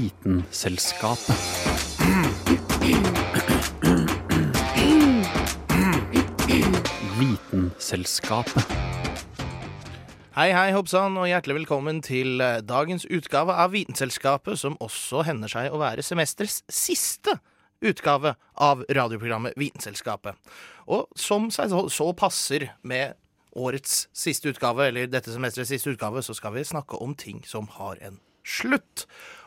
Vitenselskapet. Vitenselskapet. Hei, hei, hoppsann, og hjertelig velkommen til eh, dagens utgave av Vitenselskapet, som også hender seg å være semesterets siste utgave av radioprogrammet Vitenselskapet. Og som seg så, passer med årets siste utgave, eller dette semesterets siste utgave, så skal vi snakke om ting som har en slutt.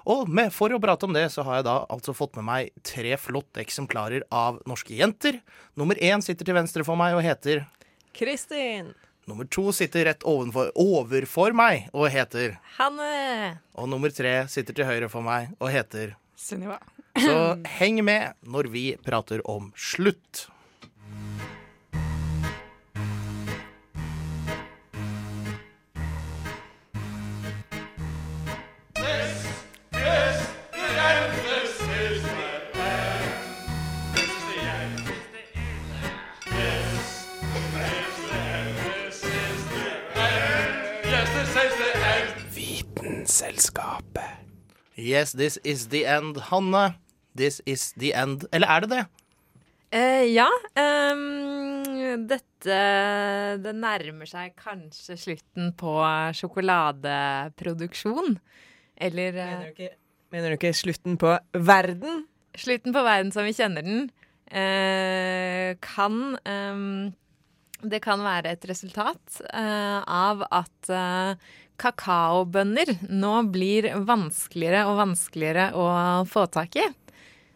Og med, for å prate om det, så har jeg da altså fått med meg tre flotte eksemplarer av norske jenter. Nummer én sitter til venstre for meg og heter Kristin. Nummer to sitter rett ovenfor, overfor meg og heter Hanne. Og nummer tre sitter til høyre for meg og heter Sunniva. Så heng med når vi prater om slutt. Yes, this is the end, Hanne. This is the end. Eller er det det? Eh, ja. Um, dette Det nærmer seg kanskje slutten på sjokoladeproduksjon. Eller eh, Mener du, ikke, mener du ikke slutten på verden? slutten på verden som vi kjenner den, eh, kan um, Det kan være et resultat eh, av at eh, kakaobønner nå blir vanskeligere og vanskeligere å få tak i.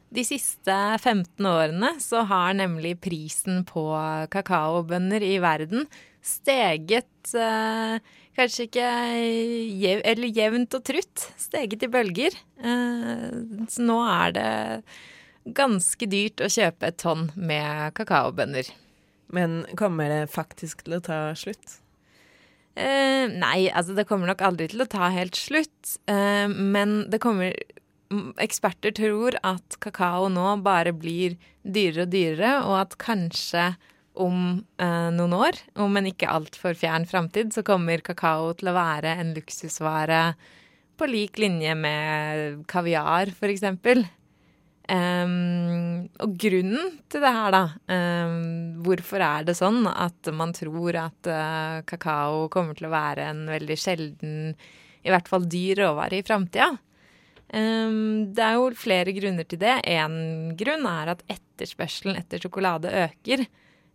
De siste 15 årene så har nemlig prisen på kakaobønner i verden steget eh, Kanskje ikke jev, eller jevnt og trutt. Steget i bølger. Eh, så nå er det ganske dyrt å kjøpe et tonn med kakaobønner. Men kommer det faktisk til å ta slutt? Eh, nei, altså det kommer nok aldri til å ta helt slutt. Eh, men det kommer Eksperter tror at kakao nå bare blir dyrere og dyrere, og at kanskje om eh, noen år, om en ikke altfor fjern framtid, så kommer kakao til å være en luksusvare på lik linje med kaviar, for Ehm, og grunnen til det her, da Um, Hvorfor er det sånn at man tror at uh, kakao kommer til å være en veldig sjelden, i hvert fall dyr råvare i framtida? Um, det er jo flere grunner til det. Én grunn er at etterspørselen etter sjokolade øker.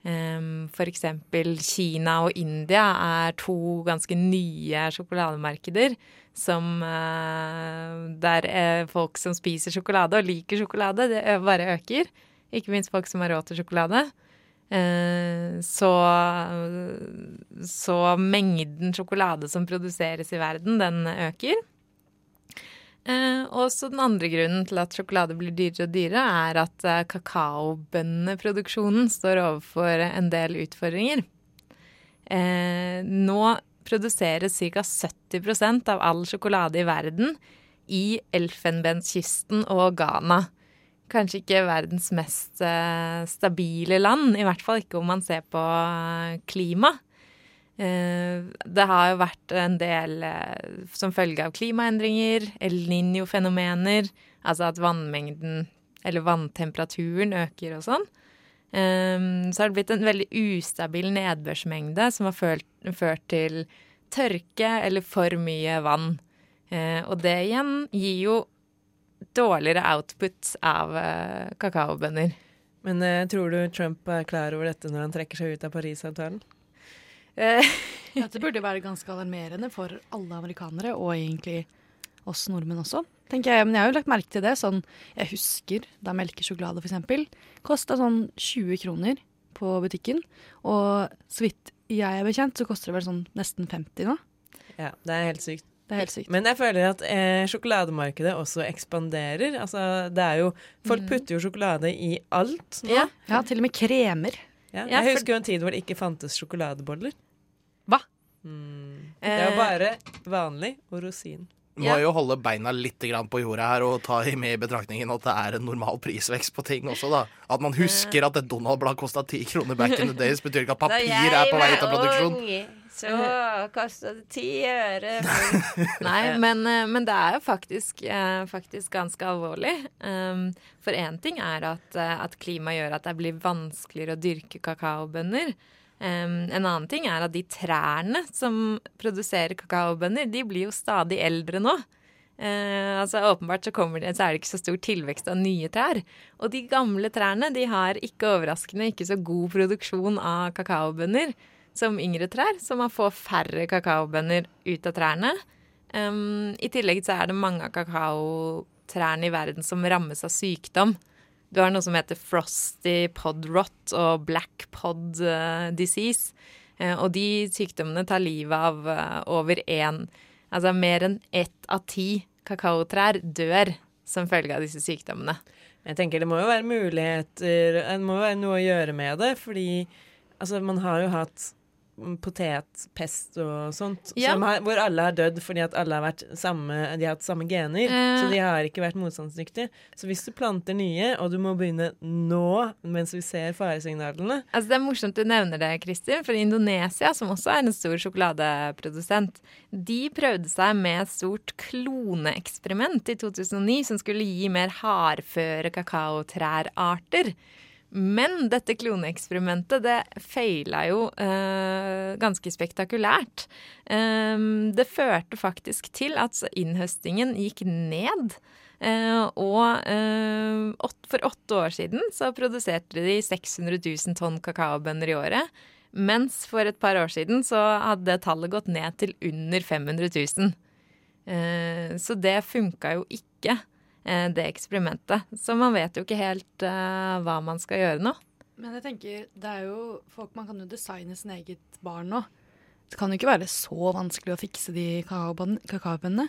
For eksempel Kina og India er to ganske nye sjokolademarkeder som eh, Der eh, folk som spiser sjokolade og liker sjokolade, det bare øker. Ikke minst folk som har råd til sjokolade. Eh, så, så mengden sjokolade som produseres i verden, den øker. Eh, og så den andre grunnen til at sjokolade blir dyrere og dyrere, er at eh, kakaobønneproduksjonen står overfor en del utfordringer. Eh, nå produseres ca. 70% av all sjokolade i verden i Elfenbenskysten og Ghana. Kanskje ikke verdens mest eh, stabile land, i hvert fall ikke om man ser på eh, klima. Det har jo vært en del eh, som følge av klimaendringer, El Niño-fenomener, altså at vannmengden, eller vanntemperaturen, øker og sånn. Um, Så har det blitt en veldig ustabil nedbørsmengde som har ført, ført til tørke eller for mye vann. Uh, Og det igjen gir jo dårligere output av uh, kakaobønner. Men uh, tror du Trump er klar over dette når han trekker seg ut av Parisavtalen? Eh, Dette burde være ganske alarmerende for alle amerikanere, og egentlig oss nordmenn også. tenker jeg. Men jeg har jo lagt merke til det. sånn, Jeg husker da melkesjokolade f.eks. kosta sånn 20 kroner på butikken. Og så vidt jeg er bekjent, så koster det vel sånn nesten 50 nå. Ja, det er helt sykt. Det er helt sykt. Men jeg føler at eh, sjokolademarkedet også ekspanderer. Altså, det er jo Folk putter jo sjokolade i alt nå. ja. Ja, til og med kremer. Ja, Ja, jeg for- husker jo en tid hvor det ikke fantes sjokoladeboller. Hva? Mm. Det var Eh, bare vanlig og rosin. Må Ja. jo holde beina litt på jorda her og ta med i betraktningen at det er en normal prisvekst på ting også, da. At man husker at et Donald-blad kosta ti kroner back in the days, betyr ikke at papir er på vei ut av produksjon. Så koster det ti øre. Nei, men, eh, men, det er jo faktisk, eh, faktisk ganske alvorlig. Um, for én ting er at, eh, at klimaet gjør at det blir vanskeligere å dyrke kakaobønner. Um, en annen ting er at de trærne som produserer kakaobønner, de blir jo stadig eldre nå. Uh, altså Åpenbart så, det, så, er det ikke så stor tilvekst av nye trær. Og de gamle trærne de har ikke overraskende ikke så god produksjon av kakaobønner som yngre trær, så man får færre kakaobønner ut av trærne. Um, I tillegg så er det mange av kakaotrærne i verden som rammes av sykdom. Du har noe som heter frosty pod rot og black pod uh, disease. Uh, og de sykdommene tar livet av uh, over én Altså mer enn ett av ti kakaotrær dør som følge av disse sykdommene. Jeg tenker det må jo være muligheter Det må jo være noe å gjøre med det, fordi altså, man har jo hatt potetpest og sånt, ja. har, hvor alle har dødd fordi at alle har samme, de har hatt samme gener. Eh. Så de har ikke vært motstandsdyktige. Så hvis du planter nye, og du må begynne nå mens vi ser faresignalene Altså Det er morsomt du nevner det, Kristin, for Indonesia, som også er en stor sjokoladeprodusent, de prøvde seg med et stort kloneeksperiment i 2009 som skulle gi mer hardføre kakaotrærarter. Men dette kloneeksperimentet, det feila jo eh, ganske spektakulært. Eh, det førte faktisk til at innhøstingen gikk ned. Eh, og åt, for åtte år siden så produserte de 600 000 tonn kakaobønner i året. Mens for et par år siden så hadde tallet gått ned til under 500 000. så det funka jo ikke. Eh, det eksperimentet. Så man vet jo ikke helt uh, hva man skal gjøre nå. Men jeg tenker, det er jo folk, Man kan jo designe sin eget barn nå. Det kan jo ikke være så vanskelig å fikse de kakaobønnene.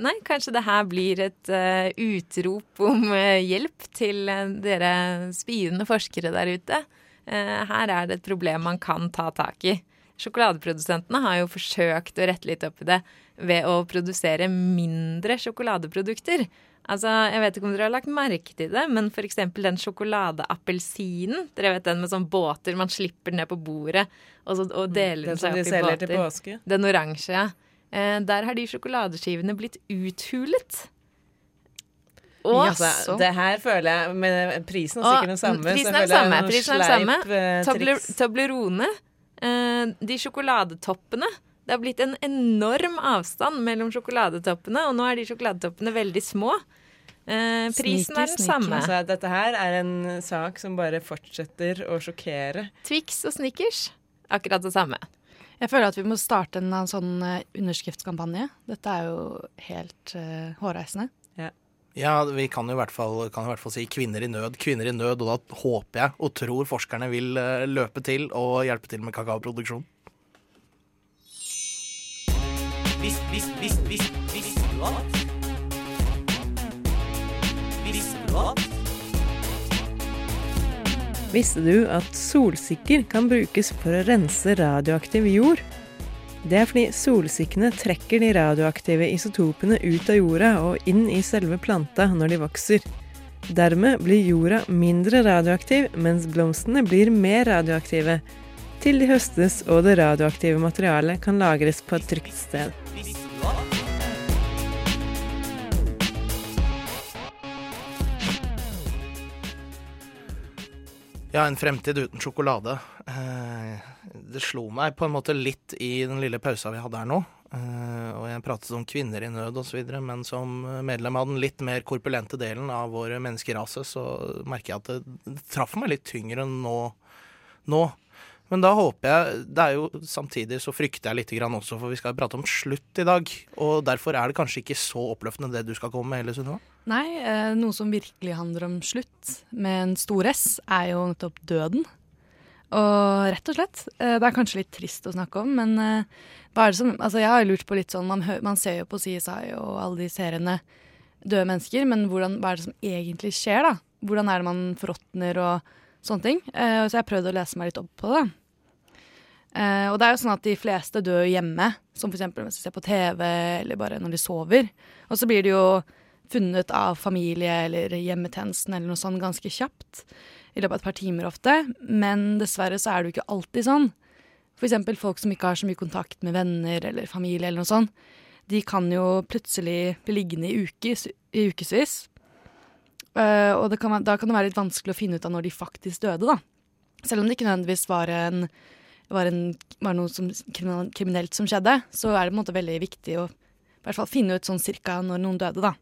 Nei, kanskje det her blir et uh, utrop om uh, hjelp til dere spirende forskere der ute. her er det et problem man kan ta tak i. Sjokoladeprodusentene har jo forsøkt å rette litt opp i det ved å produsere mindre sjokoladeprodukter. Altså, Jeg vet ikke om dere har lagt merke til det, men f.eks. den sjokoladeappelsinen. Dere vet den med sånn båter man slipper ned på bordet og, så, og mm, deler den seg opp i båter. Den som de selger til påske? Den oransje, ja. Eh, der har de sjokoladeskivene blitt uthulet. Og altså, det her føler jeg Men prisen er sikkert den samme. Prisen er den samme. Prisen er den samme. Eh, Toblerone. Eh, de sjokoladetoppene det har blitt en enorm avstand mellom sjokoladetoppene, og nå er de sjokoladetoppene veldig små. Eh, prisen er den samme. Altså, dette her er en sak som bare fortsetter å sjokkere. Twix og Snickers, akkurat det samme. Jeg føler at vi må starte en, sånn eh, underskriftskampanje. Dette er jo helt uh, hårreisende. Ja. ja. vi kan jo, i hvert fall, kan i hvert fall si 'kvinner i nød', kvinner i nød, og da håper jeg og tror forskerne vil uh, løpe til og hjelpe til med kakaoproduksjon. Visst, visst, visst, vis, visste du at? Visste du at? Visste du at solsikker kan brukes for å rense radioaktiv jord? Det er fordi solsikkene trekker de radioaktive isotopene ut av jorda og inn i selve planta når de vokser. Dermed blir jorda mindre radioaktiv, mens blomstene blir mer radioaktive til de høstes og det radioaktive materialet kan lagres på et trygt sted. Ja, en fremtid uten sjokolade. Eh, det slo meg på en måte litt i den lille pausa vi hadde her nå. Eh, og jeg pratet om kvinner i nød osv., men som medlem av den litt mer korpulente delen av vår menneskerase, så merker jeg at det, traff meg litt tyngre nå. nå. Men da håper jeg Det er jo samtidig så frykter jeg litt grann også, for vi skal prate om slutt i dag. Og derfor er det kanskje ikke så oppløftende det du skal komme med heller, Sunniva? Nei, eh, noe som virkelig handler om slutt, med en stor S, er jo nettopp døden. Og rett og slett. Eh, det er kanskje litt trist å snakke om, men eh, hva er det som Altså, jeg har lurt på litt sånn Man, man ser jo på CSI og alle de seriene døde mennesker, men hvordan, hva er det som egentlig skjer, da? Hvordan er det man forråtner og sånne ting? så jeg har prøvd å lese meg litt opp på det. Uh, og det er jo sånn at de fleste dør hjemme, som f.eks. hvis de ser på TV eller bare når de sover. Og så blir de jo funnet av familie eller hjemmetjenesten eller noe sånt ganske kjapt. I løpet av et par timer ofte. Men dessverre så er det jo ikke alltid sånn. F.eks. folk som ikke har så mye kontakt med venner eller familie eller noe sånt. De kan jo plutselig bli liggende i, ukes, i ukevis. Uh, og kan, da kan det være litt vanskelig å finne ut av når de faktisk døde, da. Selv om det ikke nødvendigvis var, en, var, en, var noe som, kriminelt som skjedde, så er det på en måte veldig viktig å i hvert fall finne ut sånn cirka når noen døde, da.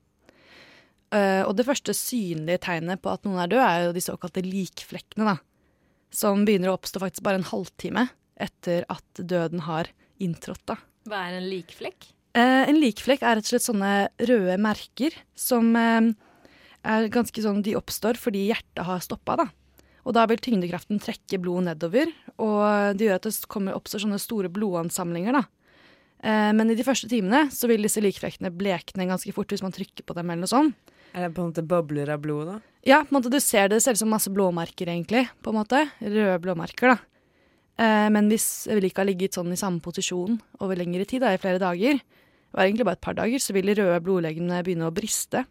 Uh, og det første synlige tegnet på at noen er død, er jo de såkalte likflekkene, da. Som begynner å oppstå faktisk bare en halvtime etter at døden har inntrådt, da. Hva er en likflekk? Uh, en likflekk er rett og slett sånne røde merker som uh, er ganske sånn De oppstår fordi hjertet har stoppa, da. Og da vil tyngdekraften trekke blodet nedover, og det gjør at det kommer oppstår sånne store blodansamlinger, da. Eh, men i de første timene så vil disse likfrektene blekne ganske fort hvis man trykker på dem eller noe sånt. Er det på en måte bobler av blod, da? Ja, på en måte du ser det ser ut som masse blåmerker, egentlig. på en måte. Røde blåmerker, da. Eh, men hvis liket har ligget sånn i samme posisjon over lengre tid, da, i flere dager, det var egentlig bare et par dager, så vil de røde blodlegemene begynne å briste.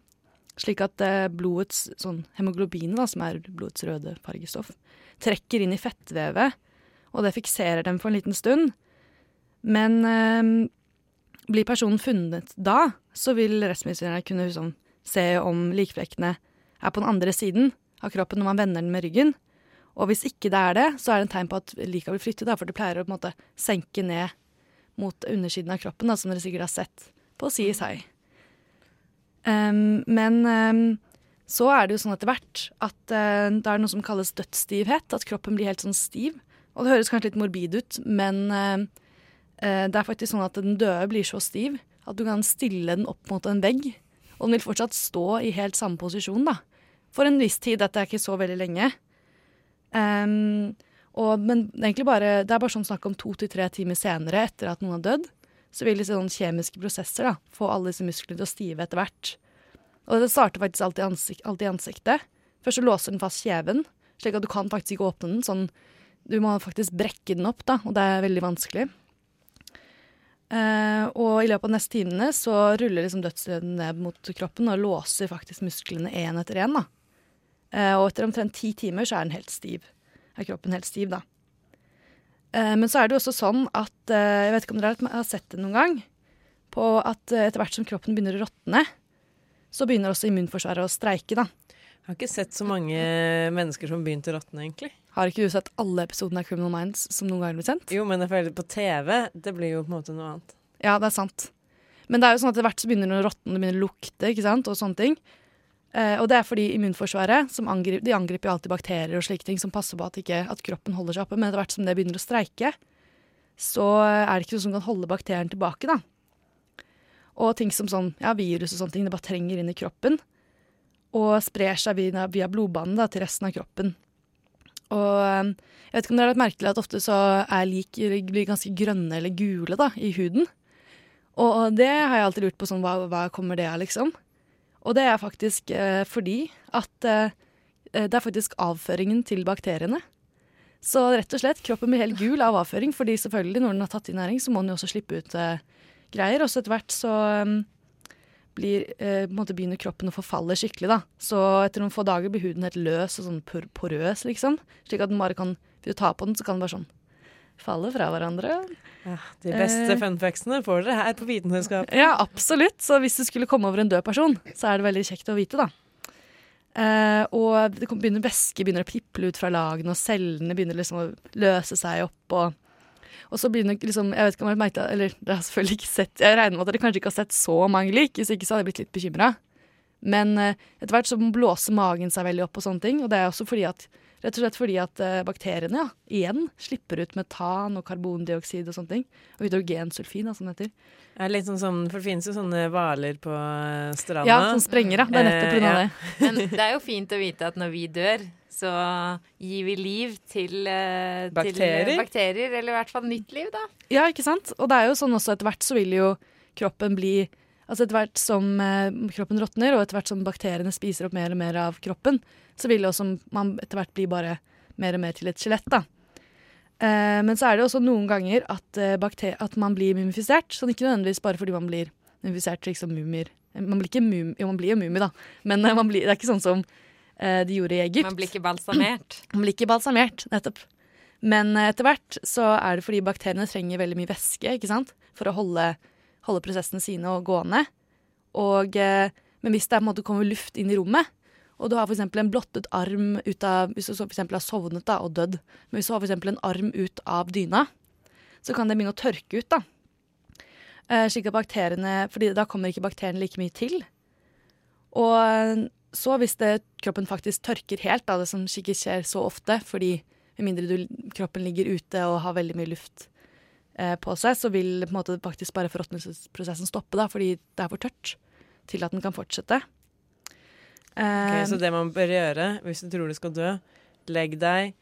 Slik at eh, blodets sånn hemoglobin, da, som er blodets røde fargestoff, trekker inn i fettvevet, og det fikserer dem for en liten stund. Men eh, blir personen funnet da, så vil rettsmedisinerne kunne liksom, se om likflekkene er på den andre siden av kroppen når man vender den med ryggen. Og hvis ikke det er det, så er det en tegn på at liket vil flyttet, da, for det pleier å på en måte senke ned mot undersiden av kroppen, da, som dere sikkert har sett på CSI. Um, men um, så er det jo sånn etter hvert at uh, det er noe som kalles dødsstivhet, at kroppen blir helt sånn stiv. Og det høres kanskje litt morbid ut, men uh, uh, det er faktisk sånn at den døde blir så stiv at du kan stille den opp mot en vegg, og den vil fortsatt stå i helt samme posisjon, da. For en viss tid, dette er ikke så veldig lenge. Um, og, men det er bare, det er bare sånn snakk om to til tre timer senere etter at noen har dødd, så vil disse sånn kjemiske prosesser da, få alle disse musklene til å stive etter hvert. Og det starter faktisk alltid ansik alt i ansiktet. Først så låser den fast kjeven, slik at du kan faktisk ikke åpne den. sånn, Du må faktisk brekke den opp, da, og det er veldig vanskelig. Eh, og i løpet av neste timene så ruller liksom dødsdøden ned mot kroppen og låser faktisk musklene én etter én. Eh, og etter omtrent ti timer så er den helt stiv. Er kroppen helt stiv, da. Eh, men så er det jo også sånn at eh, Jeg vet ikke om dere har sett det noen gang. På at eh, etter hvert som kroppen begynner å råtne, så begynner også immunforsvaret å streike, da. Jeg har ikke sett så mange mennesker som begynte å råtne, egentlig. Har ikke du sett alle episodene av Criminal Minds som noen gang blir sendt? Jo, men jeg føler på TV, det blir jo på en måte noe annet. Ja, det er sant. Men det er jo sånn at etter hvert så begynner det å råtne, det begynner å lukte, ikke sant, og sånne ting. Eh, og det er fordi immunforsvaret angriper, de angriper jo alltid bakterier og slike ting som passer på at, ikke, at kroppen holder seg oppe, men etter hvert som det begynner å streike, så er det ikke noe som kan holde bakterien tilbake, da. Og ting som sånn, ja, virus og sånne ting, det bare trenger inn i kroppen. Og sprer seg via, via blodbanen da, til resten av kroppen. Og eh, jeg vet ikke om det har litt merkelig at ofte så er lik blir ganske grønne eller gule da, i huden. Og det har jeg alltid lurt på, sånn, hva, hva kommer det av, liksom? Og det er faktisk eh, fordi at eh, det er faktisk avføringen til bakteriene. Så rett og slett, kroppen blir helt gul av avføring, fordi selvfølgelig når den har tatt i næring, så må den jo også slippe ut eh, greier. Og så etter hvert så um, blir, eh, begynner kroppen å forfalle skikkelig, da. Så etter noen få dager blir huden helt løs og sånn por porøs, liksom. Slik at den bare kan, hvis du tar på den, så kan den bare sånn falle fra hverandre. Ja, de beste Eh. funfactsene får dere her på Vitenskap. Ja, absolutt. Så hvis du skulle komme over en død person, så er det veldig kjekt å vite, da. Eh, og det begynner væske begynner å piple ut fra lagene, og cellene begynner liksom å løse seg opp. Og, og så begynner liksom Jeg vet ikke om dere merket Eller dere har selvfølgelig ikke sett Jeg regner med at dere kanskje ikke har sett så mange lik, hvis ikke så hadde jeg blitt litt bekymra. Men eh, etter hvert så blåser magen seg veldig opp og sånne ting. Og det er også fordi at Rett og slett fordi at eh, bakteriene ja, igjen slipper ut metan og karbondioksid og sånne ting. Og hydrogensulfin, da, som det heter. Er litt sånn, som, for det finnes jo sånne hvaler på eh, stranda. Ja, som sprenger, ja. Det er nettopp Eh, pga. ja. det. Men det er jo fint å vite at når vi dør, så gir vi liv til, eh, Bakterier? til bakterier. Eller i hvert fall nytt liv, da. Ja, ikke sant? Og det er jo sånn også etter hvert så vil jo kroppen bli Altså etter hvert som eh, kroppen råtner, og etter hvert som bakteriene spiser opp mer og mer av kroppen, så vil jo også man etter hvert bli bare mer og mer til et skjelett, da. Eh, men så er det også noen ganger at, eh, at man blir mumifisert. Sånn ikke nødvendigvis bare fordi man blir mumifisert slik som mumier. Man blir ikke mum jo, man blir jo mumie, da, men eh, man blir, det er ikke sånn som eh, de gjorde i Egypt. Man blir ikke balsamert. Man blir ikke balsamert, nettopp. Men eh, etter hvert så er det fordi bakteriene trenger veldig mye væske ikke sant? for å holde, holde prosessene sine og gående. Og, eh, men hvis det på en måte kommer luft inn i rommet, og du har f.eks. en blottet arm ut av Hvis du eksempel har sovnet da, og dødd, men hvis du har eksempel en arm ut av dyna, så kan det begynne å tørke ut. da. Eh, slik at bakteriene, fordi Da kommer ikke bakteriene like mye til. Og så hvis det, kroppen faktisk tørker helt, da, det som ikke skjer så ofte, fordi med mindre du, kroppen ligger ute og har veldig mye luft eh, på seg, så vil på en måte, faktisk bare forråtnelsesprosessen stoppe, da, fordi det er for tørt til at den kan fortsette. Ok, Eh, så det man bør gjøre hvis du tror du skal dø, legg deg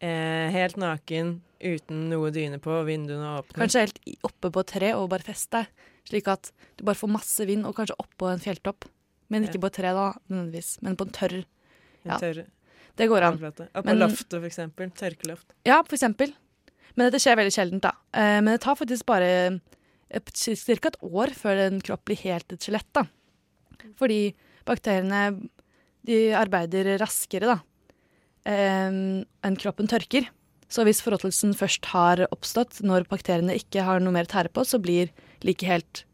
eh, helt naken uten noe dyne på, og vinduene åpne. Kanskje helt oppe på et tre og bare feste deg, slik at du bare får masse vind, og kanskje oppå en fjelltopp. Men ikke Ja. på et tre, da, nødvendigvis, men på en tørr. En tørr Det går an. Og på loftet, for eksempel. Tørkeloft. Ja, for eksempel. Men dette skjer veldig sjeldent, da. Eh, men det tar faktisk bare ca. et år før en kropp blir helt et skjelett, da. Fordi bakteriene de arbeider raskere, da, eh, enn kroppen tørker. Så hvis forråtnelsen først har oppstått når bakteriene ikke har noe mer å tære på, så blir like helt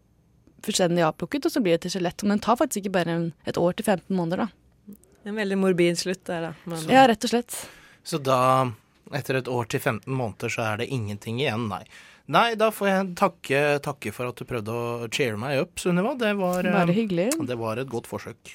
fullstendig avplukket, og så blir det til skjelett. Men det tar faktisk ikke bare et år til 15 måneder, da. En veldig morbid slutt der, da. Men, Ja, rett og slett. Så da, etter et år til 15 måneder, så er det ingenting igjen, nei. Nei, da får jeg takke, takke for at du prøvde å cheere meg opp, Sunniva. Det var, eh, Bare hyggelig. det var et godt forsøk.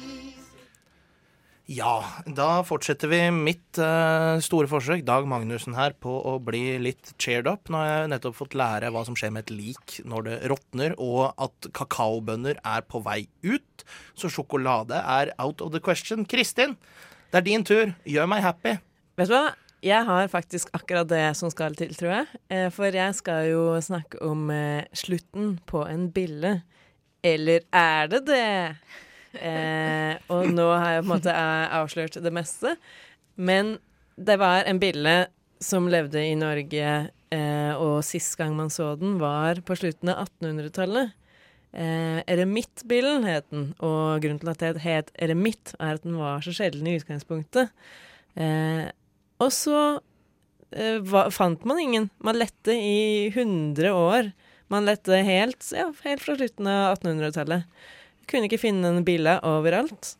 Ja, da fortsetter vi mitt uh, store forsøk, Dag Magnussen her, på å bli litt cheered up. Nå har jeg nettopp fått lære hva som skjer med et lik når det råtner, og at kakaobønner er på vei ut. Så sjokolade er out of the question. Kristin, det er din tur. Gjør meg happy. Vet du hva? Jeg har faktisk akkurat det som skal til, tror jeg. Eh, For jeg skal jo snakke om eh, slutten på en bille. Eller er det det? Eh, og nå har jeg på en måte eh, avslørt det meste. Men det var en bille som levde i Norge, eh, og sist gang man så den, var på slutten av 1800-tallet. Eh, Eremittbillen het den, og grunnen til at det het eremitt, er at den var så sjelden i utgangspunktet. Eh, og så eh, va, fant man ingen. Man lette i 100 år. Man lette helt, ja, helt fra slutten av 1800-tallet. Kunne ikke finne en bille overalt.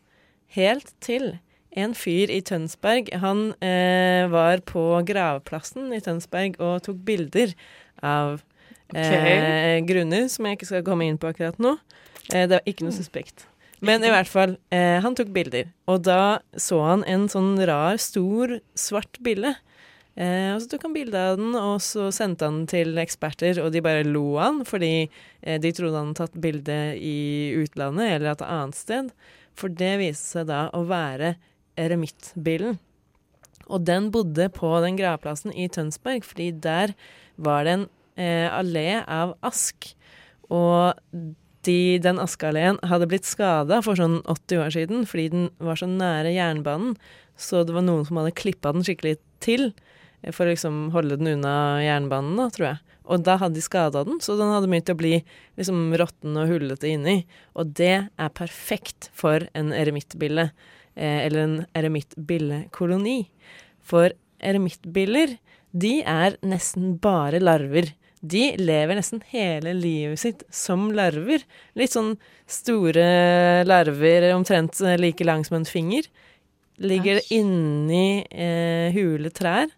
Helt til en fyr i Tønsberg Han eh, var på gravplassen i Tønsberg og tok bilder av eh, grunner som jeg ikke skal komme inn på akkurat nå. Eh, det var ikke noe suspekt. Men i hvert fall, eh, han tok bilder. Og da så han en sånn rar, stor, svart bille. Eh, og så tok han bilde av den, og så sendte han den til eksperter, og de bare lo han, fordi eh, de trodde han hadde tatt bilde i utlandet eller et annet sted. For det viste seg da å være eremittbillen. Og den bodde på den gravplassen i Tønsberg, fordi der var det en eh, allé av ask. Og de, den askealleen hadde blitt skada for sånn 80 år siden fordi den var så nære jernbanen. Så det var noen som hadde klippa den skikkelig til for å liksom holde den unna jernbanen, da, tror jeg. Og da hadde de skada den, så den hadde begynt å bli liksom råtten og hullete inni. Og det er perfekt for en eremittbille, eh, eller en eremittbillekoloni. For eremittbiller, de er nesten bare larver. De lever nesten hele livet sitt som larver. Litt sånn store larver, omtrent like lang som en finger. Ligger inni eh, hule trær.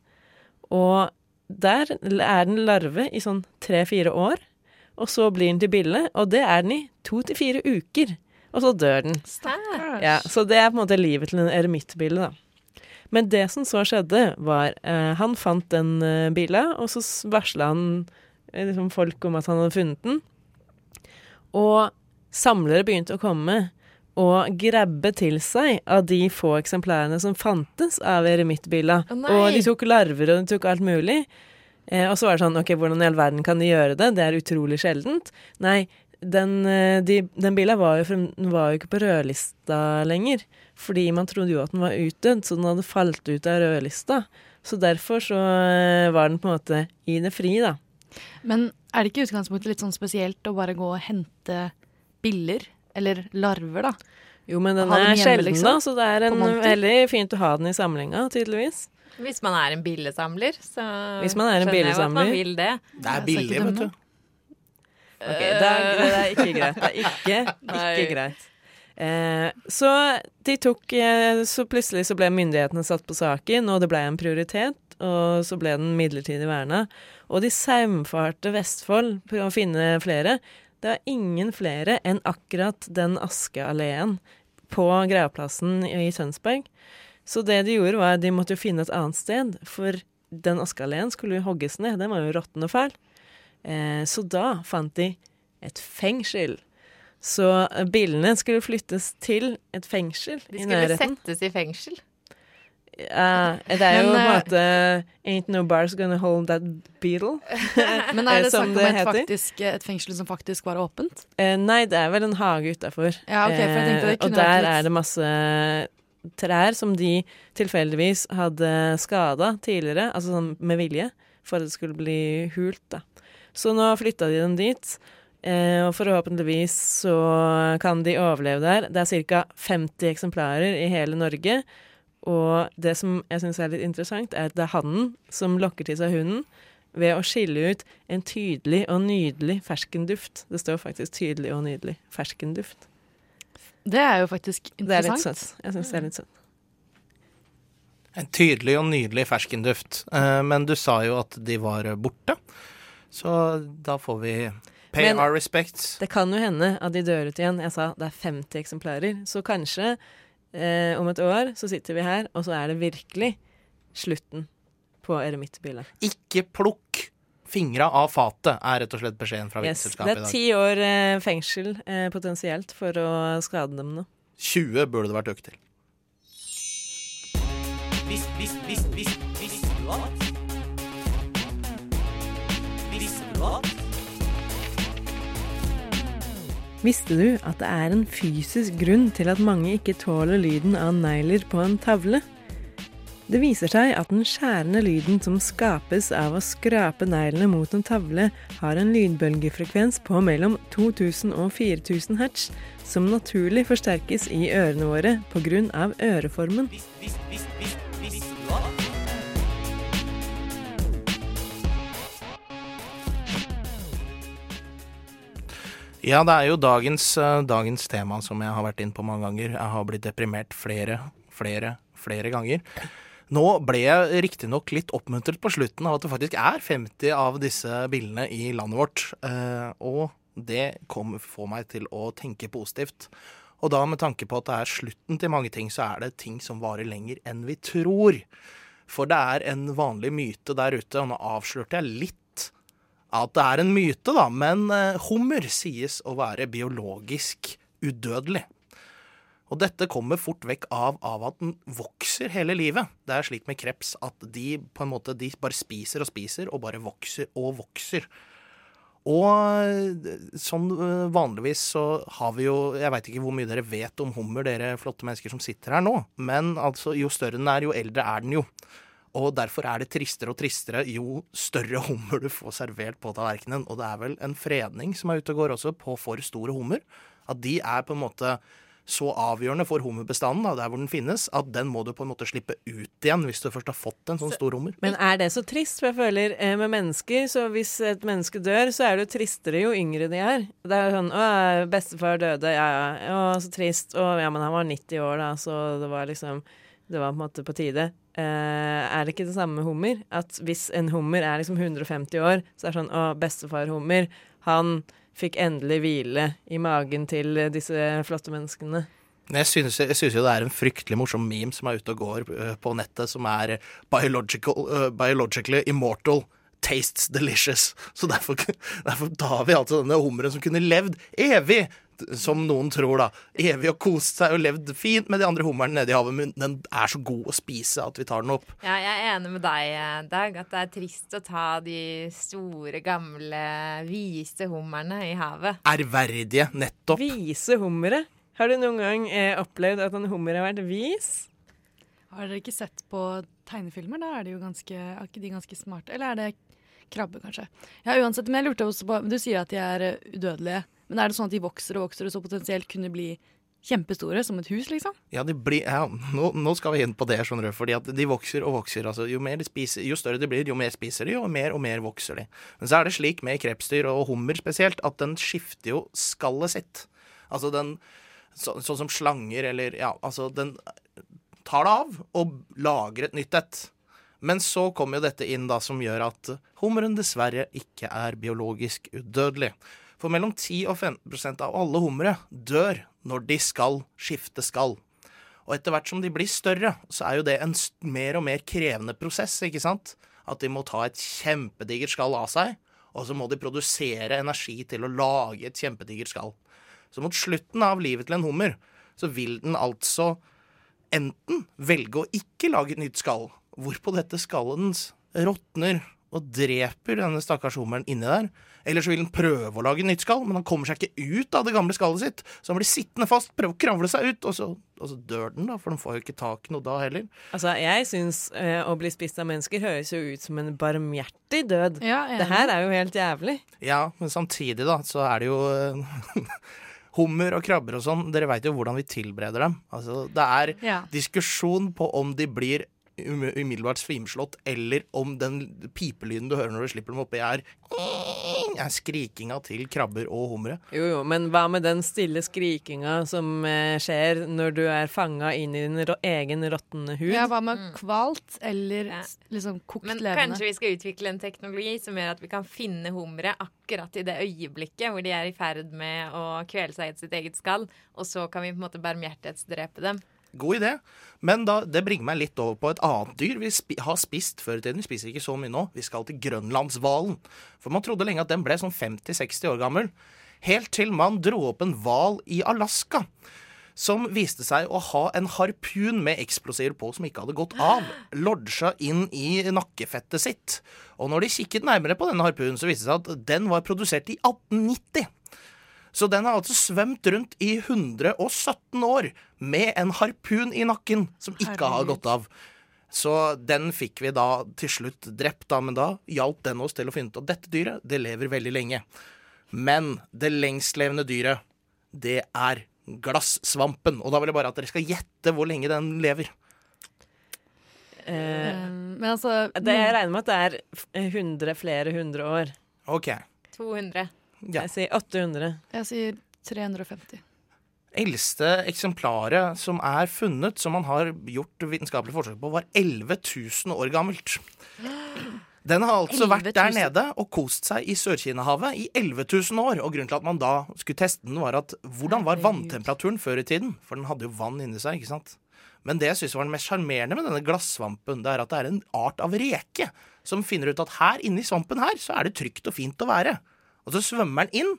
Og der er den larve i sånn tre-fire år. Og så blir den til bille, og det er den i to til fire uker. Og så dør den. Ja, så det er på en måte livet til en eremittbille, da. Men det som så skjedde, var eh, Han fant den eh, bila, og så varsla han eh, liksom folk om at han hadde funnet den. Og samlere begynte å komme og grabbe til seg av de få eksemplarene som fantes av eremittbilla. Og de tok larver, og de tok alt mulig. Eh, og så var det sånn, ok, hvordan i all verden kan de gjøre det? Det er utrolig sjeldent. Nei, den, eh, de, den bila var jo, var jo ikke på rødlista lenger. Fordi man trodde jo at den var utdødd, så den hadde falt ut av rødlista. Så derfor så eh, var den på en måte i det fri, da. Men er det ikke i utgangspunktet litt sånn spesielt å bare gå og hente biller? Eller larver, da? Jo, men den er sjelden, liksom, da, så det er en, veldig fint å ha den i samlinga, tydeligvis. Hvis man er en billesamler, så Hvis man er en skjønner jeg at man vil det. Det er billig, vet du. Ok, det er, det er ikke greit. Det er ikke, ikke greit. Eh, så de tok eh, Så plutselig så ble myndighetene satt på saken, og det ble en prioritet. Og så ble den midlertidig verna. Og de saumfarte Vestfold for å finne flere. Det var ingen flere enn akkurat den askealleen på gravplassen i Tønsberg. Så det de gjorde, var at de måtte jo finne et annet sted. For den askealleen skulle jo hogges ned. Den var jo råtten og fæl. Eh, så da fant de et fengsel. Så billene skulle flyttes til et fengsel De skulle settes i fengsel. Eh, det er jo på en eh, måte Ain't no bars gonna hold that beetle. Men er det sagt snakk om det et, faktisk, et fengsel som faktisk var åpent? Uh, nei, det er vel en hage utafor. Ja, okay, og der er det masse trær som de tilfeldigvis hadde skada tidligere, altså sånn med vilje, for at det skulle bli hult, da. Så nå flytta de dem dit. Eh, og forhåpentligvis så kan de overleve der. Det er ca. 50 eksemplarer i hele Norge. Og det som jeg syns er litt interessant, er at det er hannen som lokker til seg hunden ved å skille ut en tydelig og nydelig ferskenduft. Det står faktisk 'tydelig og nydelig ferskenduft'. Det er jo faktisk Det er litt interessant. søtt. Jeg syns det er litt søtt. En tydelig og nydelig ferskenduft. Eh, Men du sa jo at de var borte, så da får vi pay Men- our respects. Det kan jo hende at de dør ut igjen. Jeg sa det er 50 eksemplarer. Så kanskje eh, om et år så sitter vi her, og så er det virkelig slutten på eremittbiler. Ikke plukk fingra av fatet, er rett og slett beskjeden fra Yes. Det er i dag. ti år eh, fengsel eh, potensielt for å skade dem nå. 20 burde det vært økt til. Visst, visst, visst, visst, visste du visst, visst, du at? Visste du at det er en fysisk grunn til at mange ikke tåler lyden av negler på en tavle? Det viser seg at den skjærende lyden som skapes av å skrape neglene mot en tavle, har en lydbølgefrekvens på mellom 2000 og 4000 hertz, som naturlig forsterkes i ørene våre pga. øreformen. Visst, visst, visst, Ja, det er jo dagens, eh, dagens tema som jeg har vært inn på mange ganger. Jeg har blitt deprimert flere, flere, flere ganger. Nå ble jeg riktignok litt oppmuntret på slutten av at det faktisk er 50 av disse bildene i landet vårt. eh, Og det kom, får meg til å tenke positivt. Og da med tanke på at det er slutten til mange ting, så er det ting som varer lenger enn vi tror. For det er en vanlig myte der ute, og nå avslørte jeg litt at det er en myte, da, men eh, hummer sies å være biologisk udødelig. Og dette kommer fort vekk av, av at den vokser hele livet. Det er slik med kreps at de på en måte de bare spiser og spiser og bare vokser og vokser. Og sånn vanligvis så har vi jo Jeg veit ikke hvor mye dere vet om hummer, dere flotte mennesker som sitter her nå, men altså jo større den er, jo eldre er den jo. Og derfor er det tristere og tristere jo større hummer du får servert på tallerkenen. Og det er vel en fredning som er ute og går også, på for store hummer. At de er på en måte så avgjørende for hummerbestanden, da, der hvor den finnes, at den må du på en måte slippe ut igjen hvis du først har fått en sånn stor hummer. Men er det så trist? For jeg føler eh, med mennesker, så hvis et menneske dør, så er det jo tristere jo yngre de er. Det er jo sånn Å, bestefar døde, ja ja. Å, så trist. Å, ja, men han var 90 år, da, så det var liksom Det var på en måte på tide. Eh, er det ikke det samme med hummer? At hvis en hummer er liksom 150 år, så er det sånn Å, bestefar hummer, han fikk endelig hvile i magen til disse flotte menneskene. Jeg synes, jeg synes jo det er en fryktelig morsom meme som er ute og går øh, på nettet, som er biological, uh, biologically immortal. Tastes delicious. Så derfor, derfor tar vi altså denne hummeren som kunne levd evig som noen tror, da, evig og kost seg og levd fint med de andre hummerne nede i havet, men den er så god å spise at vi tar den opp. Ja, jeg er enig med deg, eh, Dag, at det er trist å ta de store, gamle, vise hummerne i havet. Ærverdige, nettopp. Vise hummere. Har du noen gang eh, opplevd at en hummer har vært vis? Har dere ikke sett på tegnefilmer? Da er de jo ganske, er ikke de ganske smarte. Eller er det krabbe, kanskje? Ja, uansett, men jeg lurte også på Du sier at de er eh, udødelige. Men er det sånn at de vokser og vokser og så potensielt kunne bli kjempestore, som et hus, liksom? Ja, de blir, ja nå, nå skal vi inn på det, skjønner du. Fordi at de vokser og vokser. Altså, jo, de spiser, jo større de blir, jo mer spiser de, og mer og mer vokser de. Men så er det slik med krepsdyr, og hummer spesielt, at den skifter jo skallet sitt. Altså den så, Sånn som slanger eller Ja, altså den tar det av og lager et nytt et. Men så kommer jo dette inn da som gjør at hummeren dessverre ikke er biologisk udødelig. For mellom 10 og 15 av alle humre dør når de skal skifte skall. Og etter hvert som de blir større, så er jo det en mer og mer krevende prosess, ikke sant? At de må ta et kjempedigert skall av seg, og så må de produsere energi til å lage et kjempedigert skall. Så mot slutten av livet til en hummer, så vil den altså enten velge å ikke lage et nytt skall, hvorpå dette skallet dens råtner og dreper denne stakkars hummeren inni der. Eller så vil den prøve å lage nytt skall, men han kommer seg ikke ut av det gamle skallet sitt. Så han blir sittende fast, prøve å kravle seg ut, og så, og så dør den, da, for den får jo ikke tak i noe da heller. Altså, jeg syns eh, å bli spist av mennesker høres jo ut som en barmhjertig død. Ja, Det her er jo helt jævlig. Ja, men samtidig, da, så er det jo eh, Hummer og krabber og sånn, dere veit jo hvordan vi tilbereder dem. Altså, det er Ja. diskusjon på om de blir umiddelbart svimslått, eller om den pipelyden du hører når du slipper dem oppi, er, er skrikinga til krabber og humre. Jo, jo, men hva med den stille skrikinga som eh, skjer når du er fanga inn i din egen råtne hud? Ja, hva med kvalt eller Ja. liksom kokt Men levende? kanskje vi skal utvikle en teknologi som gjør at vi kan finne humre akkurat i det øyeblikket hvor de er i ferd med å kvele seg i sitt eget skall, og så kan vi på en måte barmhjertighetsdrepe dem. God idé. Men da, det bringer meg litt over på et annet dyr vi spi har spist før i tiden. Vi spiser ikke så mye nå. Vi skal til grønlandshvalen. For man trodde lenge at den ble sånn 50-60 år gammel. Helt til man dro opp en hval i Alaska. Som viste seg å ha en harpun med eksplosiver på som ikke hadde gått av. Lodja inn i nakkefettet sitt. Og når de kikket nærmere på denne harpunen, så viste det seg at den var produsert i 1890. Så den har altså svømt rundt i 117 år med en harpun i nakken som ikke har gått av. Så den fikk vi da til slutt drept, da, men da hjalp den oss til å finne ut at dette dyret, det lever veldig lenge. Men det lengstlevende dyret, det er glassvampen. Og da vil jeg bare at dere skal gjette hvor lenge den lever. Eh, Um, men altså det, jeg regner med at det er 100, flere hundre år. OK. 200. Ja. Jeg sier 800. Jeg sier 350. Eldste eksemplaret som er funnet, som man har gjort vitenskapelig forsøk på, var 11 000 år gammelt. Den har altså vært der nede og kost seg i Sør-Kina-havet i 11 000 år. Og grunnen til at man da skulle teste den, var at hvordan var vanntemperaturen før i tiden? For den hadde jo vann inni seg, ikke sant? Men det jeg syns var det mest sjarmerende med denne glassvampen, det er at det er en art av reke som finner ut at her inni svampen her, så er det trygt og fint å være. Og så svømmer han inn,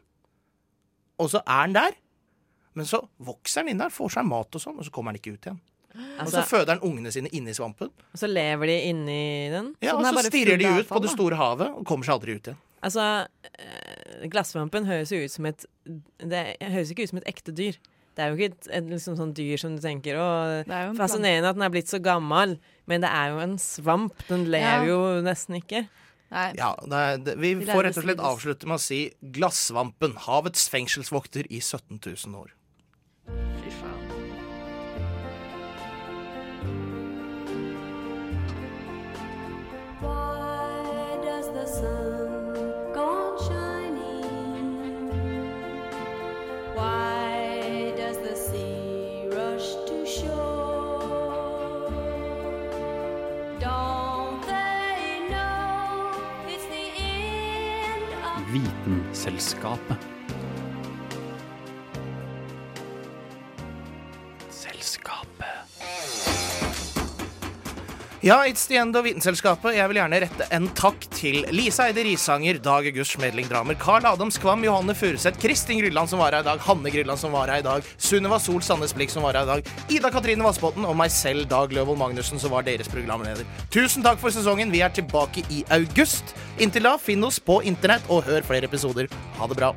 og så er han der. Men så vokser han inn der, får seg mat og sånn, og så kommer han ikke ut igjen. og så Altså, føder han ungene sine inni svampen. og så lever de inni den. Ja, Så den og så stirrer de ut på det store havet og kommer seg aldri ut igjen. Altså, eh, glassvampen høres jo ut som et Det høres ikke ut som et ekte dyr. Det er jo ikke et, et liksom sånn dyr som du tenker Å, Det er jo en fascinerende at den er blitt så gammel, men det er jo en svamp. Den lever Ja. jo nesten ikke. Ja, det det, Vi Vi får rett og slett avslutte med å si glassvampen, havets fengselsvokter i 17 000 år. Selskapet. Ja, It's the end of Vitenselskapet. Jeg vil gjerne rette en takk til Lise Eide Risanger, Dag August Schmedling Dramer, Carl Adam Skvam, Johanne Furuseth, Kristin Grylland som var her i dag, Hanne Grylland som var her i dag, Sunniva Sol Sandnes Blikk som var her i dag, Ida Katrine Vassbotn og meg selv, Dag Løvold Magnussen, som var deres programleder. Tusen takk for sesongen. Vi er tilbake i august. Inntil da, finn oss på internett og hør flere episoder. Ha det bra.